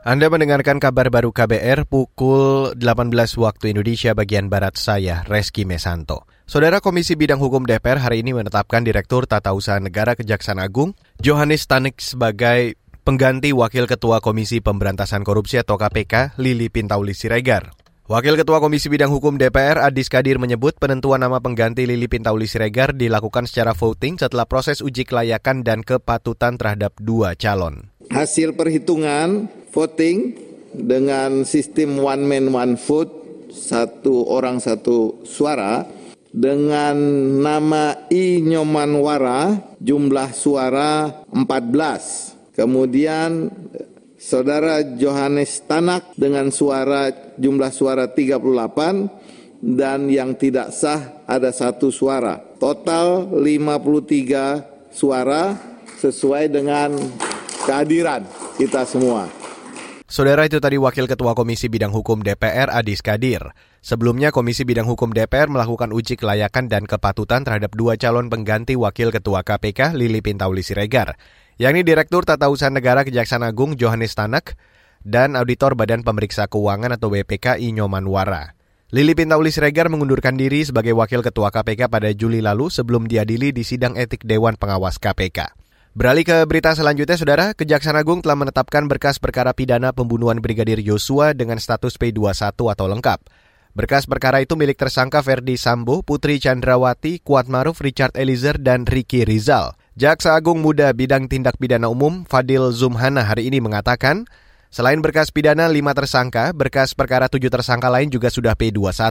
Anda mendengarkan kabar baru KBR pukul 18 waktu Indonesia bagian Barat saya, Reski Mesanto. Saudara Komisi Bidang Hukum DPR hari ini menetapkan Direktur Tata Usaha Negara Kejaksaan Agung, Johannes Tanik sebagai pengganti Wakil Ketua Komisi Pemberantasan Korupsi atau KPK, Lili Pintauli Siregar. Wakil Ketua Komisi Bidang Hukum DPR Adis Kadir menyebut penentuan nama pengganti Lili Pintauli Siregar dilakukan secara voting setelah proses uji kelayakan dan kepatutan terhadap dua calon. Hasil perhitungan voting dengan sistem one man one vote satu orang satu suara dengan nama I Nyomanwara jumlah suara 14 kemudian saudara Johannes Tanak dengan suara jumlah suara 38 dan yang tidak sah ada satu suara. Total 53 suara sesuai dengan kehadiran kita semua Saudara itu tadi Wakil Ketua Komisi Bidang Hukum DPR Adis Kadir. Sebelumnya Komisi Bidang Hukum DPR melakukan uji kelayakan dan kepatutan terhadap dua calon pengganti Wakil Ketua KPK Lili Pintauli Siregar, yakni Direktur Tata Usaha Negara Kejaksaan Agung Johannes Tanak dan Auditor Badan Pemeriksa Keuangan atau BPK Inyoman Wara. Lili Pintauli Siregar mengundurkan diri sebagai Wakil Ketua KPK pada Juli lalu sebelum diadili di sidang etik Dewan Pengawas KPK. Beralih ke berita selanjutnya, Saudara, Kejaksaan Agung telah menetapkan berkas perkara pidana pembunuhan Brigadir Yosua dengan status P21 atau lengkap. Berkas perkara itu milik tersangka Ferdi Sambo, Putri Chandrawati, Kuat Maruf, Richard Eliezer, dan Ricky Rizal. Jaksa Agung Muda Bidang Tindak Pidana Umum Fadil Zumhana hari ini mengatakan, selain berkas pidana lima tersangka, berkas perkara tujuh tersangka lain juga sudah P21.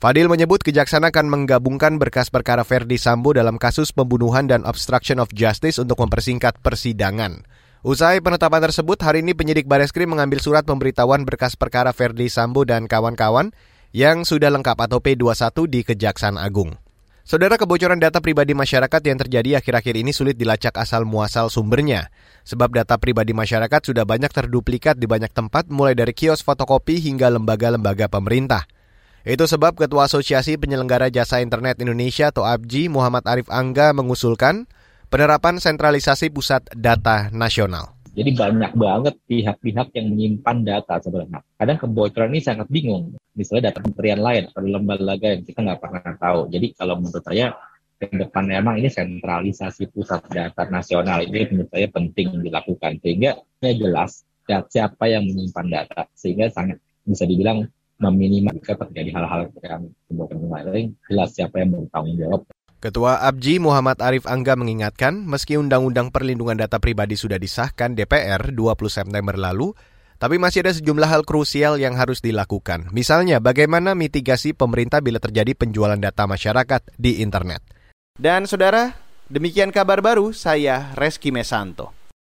Fadil menyebut kejaksaan akan menggabungkan berkas perkara Verdi Sambo dalam kasus pembunuhan dan obstruction of justice untuk mempersingkat persidangan. Usai penetapan tersebut, hari ini penyidik Bareskrim mengambil surat pemberitahuan berkas perkara Verdi Sambo dan kawan-kawan yang sudah lengkap atau P21 di Kejaksaan Agung. Saudara kebocoran data pribadi masyarakat yang terjadi akhir-akhir ini sulit dilacak asal muasal sumbernya. Sebab data pribadi masyarakat sudah banyak terduplikat di banyak tempat mulai dari kios fotokopi hingga lembaga-lembaga pemerintah. Itu sebab Ketua Asosiasi Penyelenggara Jasa Internet Indonesia atau ABJI Muhammad Arif Angga mengusulkan penerapan sentralisasi pusat data nasional. Jadi banyak banget pihak-pihak yang menyimpan data sebenarnya. Kadang kebocoran ini sangat bingung. Misalnya data kementerian lain atau lembaga yang kita nggak pernah tahu. Jadi kalau menurut saya ke depan memang ini sentralisasi pusat data nasional ini menurut saya penting dilakukan sehingga ya jelas siapa yang menyimpan data sehingga sangat bisa dibilang meminimalisir terjadi hal-hal yang kebocoran lain, jelas siapa yang bertanggung jawab. Ketua ABJI Muhammad Arif Angga mengingatkan, meski Undang-Undang Perlindungan Data Pribadi sudah disahkan DPR 20 September lalu, tapi masih ada sejumlah hal krusial yang harus dilakukan. Misalnya, bagaimana mitigasi pemerintah bila terjadi penjualan data masyarakat di internet. Dan saudara, demikian kabar baru saya Reski Mesanto.